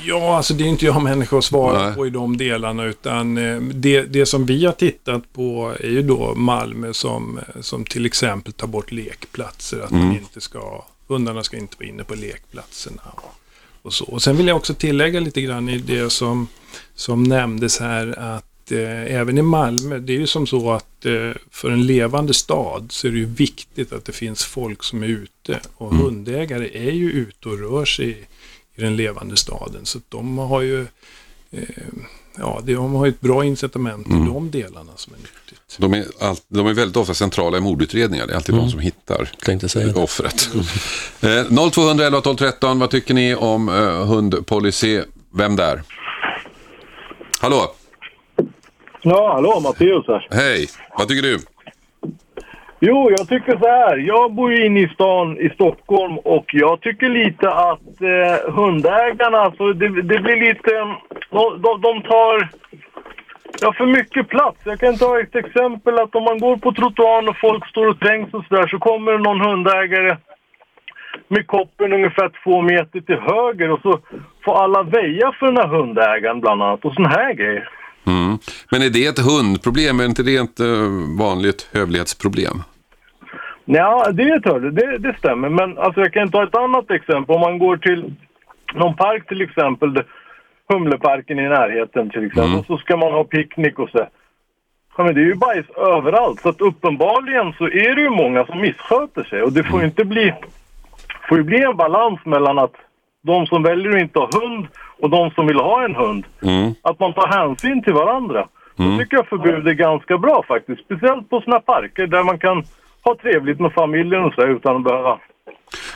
Speaker 4: Ja, alltså det är inte jag människa att svara Nej. på i de delarna utan eh, det, det som vi har tittat på är ju då Malmö som, som till exempel tar bort lekplatser. Att mm. man inte ska, hundarna ska inte vara inne på lekplatserna. Och, så. och sen vill jag också tillägga lite grann i det som, som nämndes här att eh, även i Malmö, det är ju som så att eh, för en levande stad så är det ju viktigt att det finns folk som är ute. Och mm. hundägare är ju ute och rör sig i den levande staden. Så de har ju eh, ja, de har ett bra incitament i mm. de delarna som är nyttigt.
Speaker 2: De är, all, de är väldigt ofta centrala i mordutredningar. Det är alltid mm. de som hittar
Speaker 5: Tänkte säga
Speaker 2: offret. eh, 0211 12 13, vad tycker ni om eh, hundpolicy? Vem där? Hallå?
Speaker 9: Ja, hallå, Matteus här.
Speaker 2: Hej, vad tycker du?
Speaker 9: Jo, jag tycker så här. Jag bor ju inne i stan i Stockholm och jag tycker lite att eh, hundägarna, alltså det, det blir lite... De, de, de tar ja, för mycket plats. Jag kan ta ett exempel att om man går på trottoaren och folk står och trängs och sådär så kommer någon hundägare med koppen ungefär två meter till höger och så får alla väja för den här hundägaren bland annat och sådana här grejer.
Speaker 2: Mm. Men är det ett hundproblem? Är inte det ett eh, vanligt hövlighetsproblem?
Speaker 9: Ja, det är det, det stämmer. Men alltså, jag kan ta ett annat exempel. Om man går till någon park till exempel, Humleparken i närheten till exempel, mm. så ska man ha picknick och så. Ja, men det är ju bajs överallt. Så att uppenbarligen så är det ju många som missköter sig. Och det får ju inte bli... får ju bli en balans mellan att de som väljer att inte ha hund och de som vill ha en hund. Mm. Att man tar hänsyn till varandra. Mm. Då tycker jag förbud är ganska bra faktiskt. Speciellt på sådana parker där man kan ha trevligt med familjen och så utan att behöva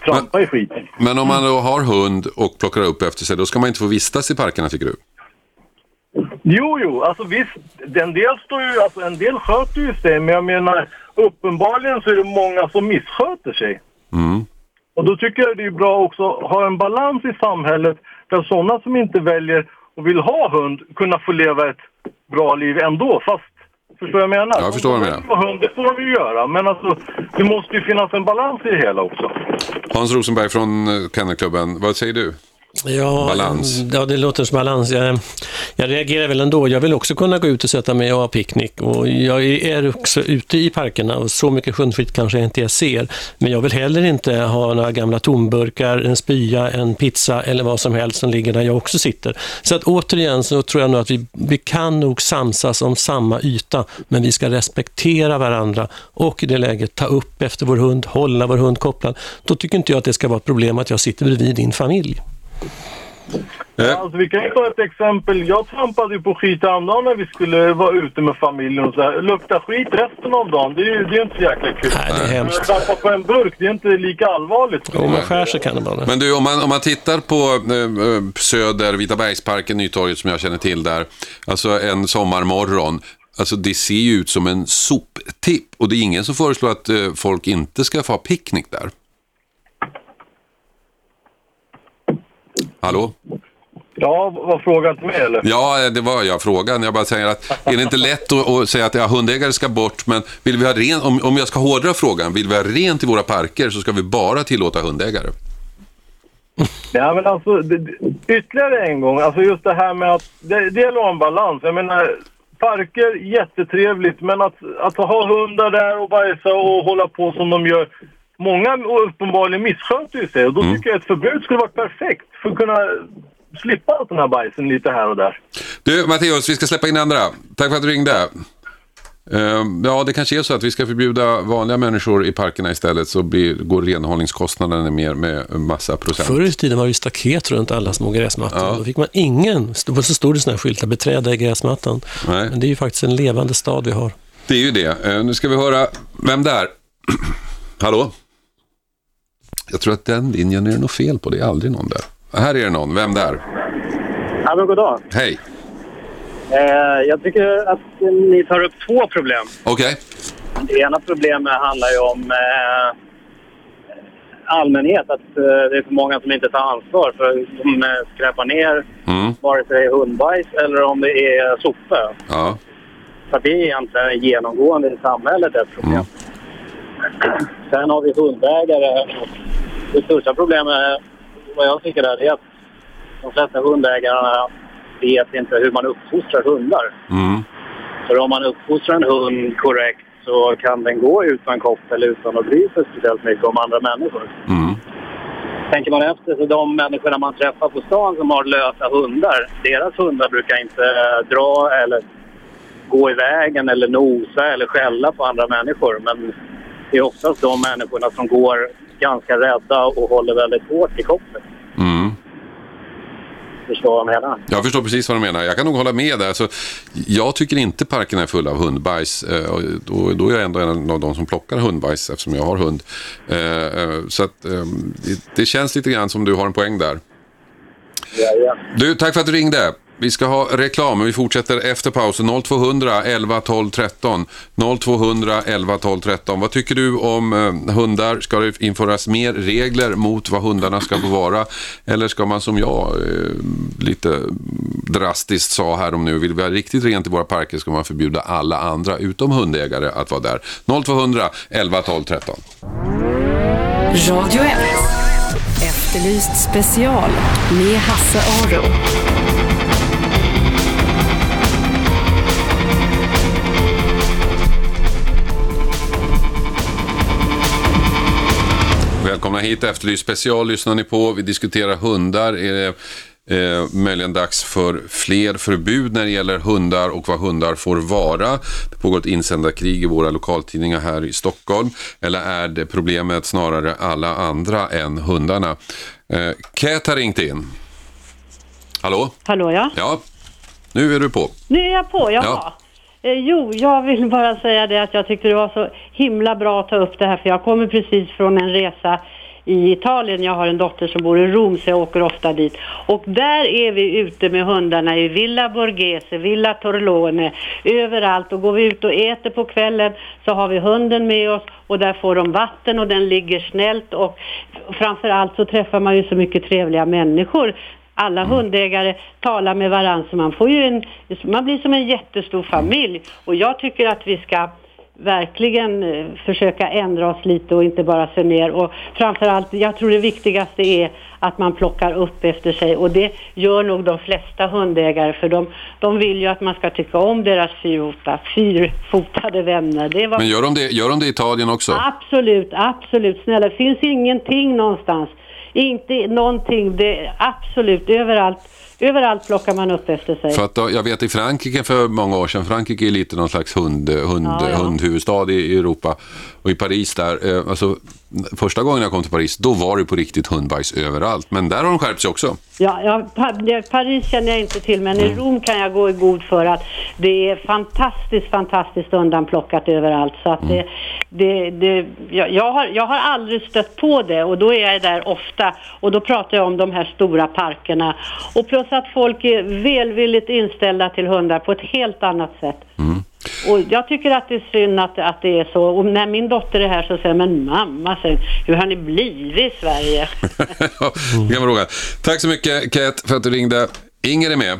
Speaker 9: trampa i skiten.
Speaker 2: Men om man då har hund och plockar upp efter sig, då ska man inte få vistas i parkerna tycker du?
Speaker 9: Jo, jo, alltså visst. En del, står ju, alltså, en del sköter ju sig, men jag menar uppenbarligen så är det många som missköter sig. Mm. Och då tycker jag det är bra också att ha en balans i samhället där sådana som inte väljer och vill ha hund kunna få leva ett bra liv ändå. Fast, förstår jag menar?
Speaker 2: Jag förstår vad du
Speaker 9: menar. Det får vi ju göra, men alltså det måste ju finnas en balans i det hela också.
Speaker 2: Hans Rosenberg från eh, Kennelklubben, vad säger du?
Speaker 5: Ja, balans. Ja, det låter som balans. Jag, jag reagerar väl ändå. Jag vill också kunna gå ut och sätta mig och ha picknick. Och jag är också ute i parkerna och så mycket hundfritt kanske jag inte jag ser. Men jag vill heller inte ha några gamla tomburkar, en spya, en pizza eller vad som helst som ligger där jag också sitter. Så att återigen så tror jag nog att vi, vi kan nog samsas om samma yta, men vi ska respektera varandra och i det läget ta upp efter vår hund, hålla vår hund kopplad. Då tycker inte jag att det ska vara ett problem att jag sitter bredvid din familj.
Speaker 9: Ja, alltså, vi kan ju ta ett exempel. Jag trampade ju på skit häromdagen när vi skulle vara ute med familjen och så här. Lukta skit resten av dagen, det är ju det är inte så jäkla kul.
Speaker 5: Nej, det är hemskt.
Speaker 9: Men trampa på en burk, det är inte lika allvarligt.
Speaker 5: Jo, man skär sig kan det vara.
Speaker 2: Men du, om man, om man tittar på eh, Söder, Vitabergsparken, Nytorget som jag känner till där. Alltså en sommarmorgon. Alltså det ser ju ut som en soptipp och det är ingen som föreslår att eh, folk inte ska få ha picknick där. Hallå?
Speaker 9: Ja, var frågan till mig eller?
Speaker 2: Ja, det var jag frågan. Jag bara säger att är det inte lätt att, att säga att ja, hundägare ska bort, men vill vi ha ren, om, om jag ska hårdra frågan, vill vi ha rent i våra parker så ska vi bara tillåta hundägare.
Speaker 9: Ja, men alltså det, ytterligare en gång, alltså just det här med att det, det gäller en balans. Jag menar, parker, jättetrevligt, men att, att ha hundar där och bajsa och hålla på som de gör, många uppenbarligen missköter ju sig och då mm. tycker jag ett förbud skulle vara perfekt för att kunna slippa allt den här bajsen lite här och där.
Speaker 2: Du Matteus, vi ska släppa in andra. Tack för att du ringde. Ehm, ja, det kanske är så att vi ska förbjuda vanliga människor i parkerna istället så blir, går renhållningskostnaderna ner med massa procent.
Speaker 5: Förr i tiden var det staket runt alla små gräsmattor. Ja. Då fick man ingen, så stod det sådana här skyltar, beträda i gräsmattan. Nej. Men det är ju faktiskt en levande stad vi har.
Speaker 2: Det är ju det. Ehm, nu ska vi höra vem det är. Hallå? Jag tror att den linjen är det något fel på. Det är aldrig någon där. Här är det någon. Vem där?
Speaker 10: Hallå, god dag.
Speaker 2: Hej.
Speaker 10: Eh, jag tycker att ni tar upp två problem.
Speaker 2: Okej.
Speaker 10: Okay. Det ena problemet handlar ju om eh, allmänhet. Att eh, det är för många som inte tar ansvar för de eh, skräpar ner mm. vare sig det är hundbajs eller om det är sopor.
Speaker 2: Ja.
Speaker 10: Så det är egentligen genomgående i samhället ett problem. Mm. Sen har vi hundägare. Det största problemet, vad jag tycker, är att de flesta hundägarna vet inte hur man uppfostrar hundar.
Speaker 2: Mm.
Speaker 10: För om man uppfostrar en hund korrekt så kan den gå utan koppel utan att bry sig speciellt mycket om andra människor.
Speaker 2: Mm.
Speaker 10: Tänker man efter så de människorna man träffar på stan som har lösa hundar, deras hundar brukar inte dra eller gå i vägen eller nosa eller skälla på andra människor. Men det är oftast de människorna som går ganska rädda och håller väldigt hårt i kopplet.
Speaker 2: Mm
Speaker 10: jag menar.
Speaker 2: Jag förstår precis vad du menar. Jag kan nog hålla med där. Alltså, jag tycker inte parken är full av hundbajs. Eh, och då, då är jag ändå en av de som plockar hundbajs eftersom jag har hund. Eh, eh, så att, ehm, det känns lite grann som du har en poäng där.
Speaker 10: Ja, ja.
Speaker 2: Du, tack för att du ringde. Vi ska ha reklam, men vi fortsätter efter pausen. 0200 11 12 13. 0200 11 12 13. Vad tycker du om eh, hundar? Ska det införas mer regler mot vad hundarna ska få vara? Eller ska man som jag eh, lite drastiskt sa här om nu, vill vi ha riktigt rent i våra parker ska man förbjuda alla andra utom hundägare att vara där. 0200 11 12 13.
Speaker 1: Radio 1. Efterlyst special med Hasse Aro.
Speaker 2: Välkomna hit, Efterlyst special lyssnar ni på. Vi diskuterar hundar. Är det eh, möjligen dags för fler förbud när det gäller hundar och vad hundar får vara? Det pågår ett insändarkrig i våra lokaltidningar här i Stockholm. Eller är det problemet snarare alla andra än hundarna? Eh, Kat har ringt in. Hallå?
Speaker 11: Hallå ja.
Speaker 2: Ja, nu är du på.
Speaker 11: Nu är jag på, jaha. Ja. Eh, jo, jag vill bara säga det att jag tyckte det var så himla bra att ta upp det här för jag kommer precis från en resa i Italien. Jag har en dotter som bor i Rom så jag åker ofta dit. Och där är vi ute med hundarna i Villa Borghese, Villa Torlone, överallt. Och går vi ut och äter på kvällen så har vi hunden med oss och där får de vatten och den ligger snällt och framförallt så träffar man ju så mycket trevliga människor alla mm. hundägare talar med varandra så man får ju en, man blir som en jättestor familj. Och jag tycker att vi ska verkligen eh, försöka ändra oss lite och inte bara se ner. Och framförallt, jag tror det viktigaste är att man plockar upp efter sig och det gör nog de flesta hundägare för de, de vill ju att man ska tycka om deras fyrfota, fyrfotade vänner. Det
Speaker 2: var... Men gör de, det, gör de det i Italien också?
Speaker 11: Absolut, absolut. Snälla, det finns ingenting någonstans inte någonting, det absolut överallt. Överallt plockar man upp efter sig.
Speaker 2: För att då, jag vet i Frankrike för många år sedan, Frankrike är lite någon slags hund, hund, ja, ja. hundhuvudstad i, i Europa. Och i Paris där, eh, alltså första gången jag kom till Paris, då var det på riktigt hundbajs överallt. Men där har de skärpt sig också.
Speaker 11: Ja, ja Paris känner jag inte till, men mm. i Rom kan jag gå i god för att det är fantastiskt, fantastiskt undanplockat överallt. Så att mm. det, det, det jag, har, jag har aldrig stött på det och då är jag där ofta. Och då pratar jag om de här stora parkerna. Och plus att folk är välvilligt inställda till hundar på ett helt annat sätt.
Speaker 2: Mm.
Speaker 11: Och jag tycker att det är synd att, att det är så. Och när min dotter är här så säger men mamma, hur har ni blivit i Sverige?
Speaker 2: kan fråga. Tack så mycket Kat för att du ringde. Inger är med.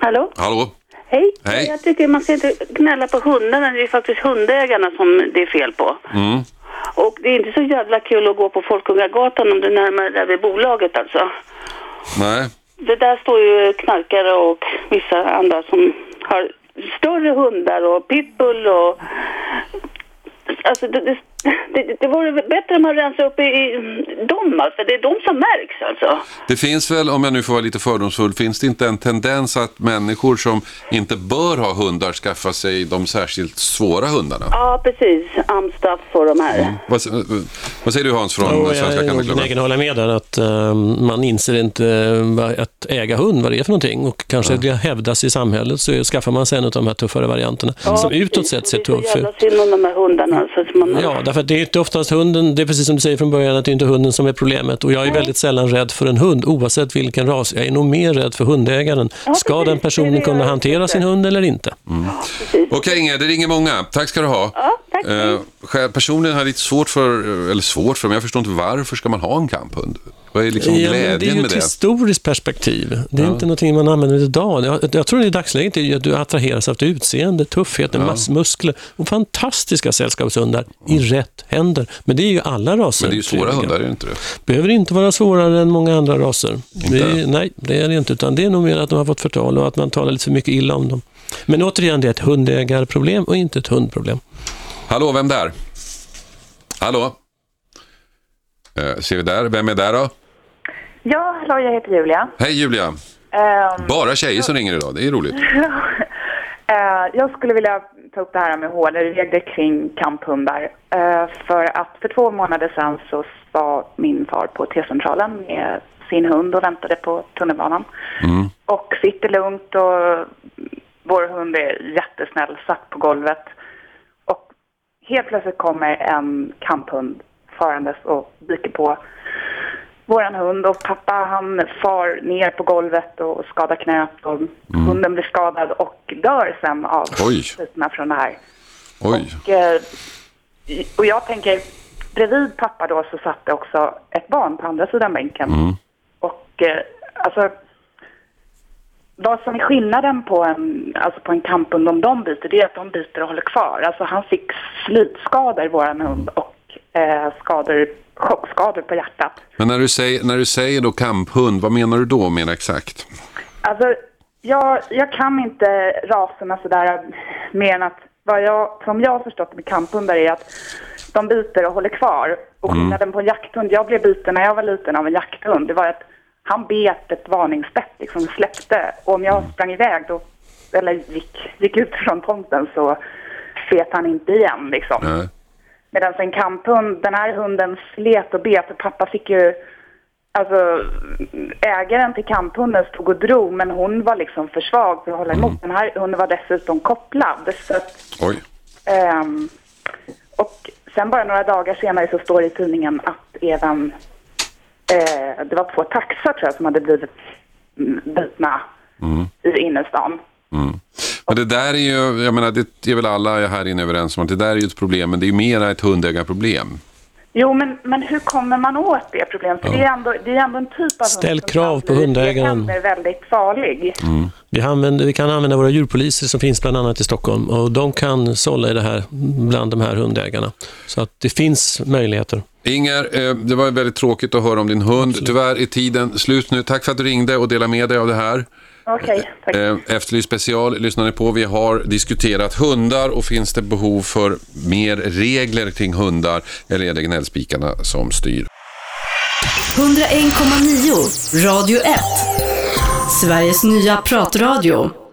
Speaker 12: Hallå?
Speaker 2: Hallå?
Speaker 12: Hej.
Speaker 2: Hej.
Speaker 12: Jag tycker man ska inte gnälla på hundarna. Det är faktiskt hundägarna som det är fel på.
Speaker 2: Mm.
Speaker 12: Och det är inte så jävla kul att gå på Folkungagatan om du närmar dig vid bolaget alltså.
Speaker 2: Nej.
Speaker 12: Det där står ju knarkare och vissa andra som har större hundar och pitbull och... Alltså det, det, Det, det vore bättre om man rensar upp i, i dem, alltså. Det är de som märks alltså.
Speaker 2: Det finns väl, om jag nu får vara lite fördomsfull, finns det inte en tendens att människor som inte bör ha hundar skaffar sig de särskilt svåra hundarna?
Speaker 12: Ja, precis. Amstaff och de här.
Speaker 2: Mm. Vad, vad, säger du Hans från
Speaker 5: jo,
Speaker 2: Svenska
Speaker 5: Kennelklubben? Jag är benägen hålla med där att um, man inser inte uh, att äga hund, vad det är för någonting och kanske ja. det hävdas i samhället så skaffar man sig en av de här tuffare varianterna ja, som utåt sett ser tuff ut.
Speaker 12: Det är så jävla synd om de här hundarna. Så att man...
Speaker 5: Ja, därför att det är inte oftast hunden, det är precis som du säger från början, att det är inte hunden som är problemet. Och jag är Nej. väldigt sällan rädd för en hund, oavsett vilken ras. Jag är nog mer rädd för hundägaren. Ja, Ska precis. den personen kunna hantera sin hund eller inte?
Speaker 2: Mm. Okej okay, Inge, det ringer många. Tack ska du ha.
Speaker 12: Ja, tack.
Speaker 2: Eh, personligen har jag lite svårt för, eller svårt för, men jag förstår inte varför ska man ha en kamphund? Vad är liksom glädjen med det?
Speaker 5: Det är ju ett historiskt perspektiv. Det är ja. inte någonting man använder idag. Jag, jag tror i dagsläget är att du attraheras av utseende, tuffhet, ja. mass muskler och fantastiska sällskapshundar i rätt händer. Men det är ju alla raser.
Speaker 2: Men det är ju svåra hundar, är det inte det?
Speaker 5: Behöver inte vara svårare än många andra raser. Är, nej, det är det inte. Utan det är nog mer att de har fått förtal och att man talar lite för mycket illa om dem. Men återigen, det är ett hundägarproblem och inte ett hundproblem.
Speaker 2: Hallå, vem där? Hallå? Eh, ser vi där? Vem är där då?
Speaker 13: Ja, hallå, jag heter Julia.
Speaker 2: Hej Julia. Um, Bara tjejer som ringer idag, det är roligt.
Speaker 13: uh, jag skulle vilja ta upp det här med hårdare regler kring kamphundar. Uh, för att för två månader sedan så var min far på T-centralen med sin hund och väntade på tunnelbanan. Mm. Och sitter lugnt och vår hund är jättesnäll, satt på golvet. Och helt plötsligt kommer en kamphund farandes och dyker på våran hund och pappa han far ner på golvet och skadar knät och mm. hunden blir skadad och dör sen av sviterna från det här.
Speaker 2: Oj.
Speaker 13: Och, eh, och jag tänker, bredvid pappa då så satt det också ett barn på andra sidan bänken. Mm. Och eh, alltså, vad som är skillnaden på en, alltså på en kamphund om de byter, det är att de byter och håller kvar. Alltså han fick slitskador, våran hund, och skador chockskador på hjärtat.
Speaker 2: Men när du säger, när du säger då kamphund, vad menar du då mer exakt?
Speaker 13: Alltså, jag, jag kan inte raserna sådär mer än att vad jag, som jag har förstått med kamphundar är att de biter och håller kvar. Och mm. skillnaden på en jakthund, jag blev biten när jag var liten av en jakthund, det var att han bet ett varningsbett, liksom släppte. Och om jag mm. sprang iväg då, eller gick, gick ut från tomten så bet han inte igen liksom. Nej. Medan en kamphund, den här hunden slet och bet pappa fick ju Alltså ägaren till kamphunden stod och drog men hon var liksom för svag för att hålla emot. Mm. Den här hunden var dessutom kopplad. Så att,
Speaker 2: Oj.
Speaker 13: Um, och sen bara några dagar senare så står det i tidningen att även eh, det var två taxar tror jag som hade blivit bitna mm. i innerstan.
Speaker 2: Mm. Men det där är ju, jag menar, det är väl alla här inne överens om att det där är ju ett problem, men det är ju mera ett hundägarproblem.
Speaker 13: Jo, men, men hur kommer man åt det problemet? För ja. det, är ändå, det är ändå en typ av
Speaker 5: Ställ hund krav på hundägaren.
Speaker 13: är väldigt farlig.
Speaker 5: Mm. Vi, använder, vi kan använda våra djurpoliser som finns bland annat i Stockholm och de kan sålla i det här bland de här hundägarna. Så att det finns möjligheter.
Speaker 2: Inger, eh, det var väldigt tråkigt att höra om din hund. Absolut. Tyvärr är tiden slut nu. Tack för att du ringde och delade med dig av det här.
Speaker 13: Okej, okay, tack.
Speaker 2: Eh, Efterlyst special lyssnar ni på. Vi har diskuterat hundar och finns det behov för mer regler kring hundar eller är det gnällspikarna som styr?
Speaker 1: 101,9 Radio 1 Sveriges nya pratradio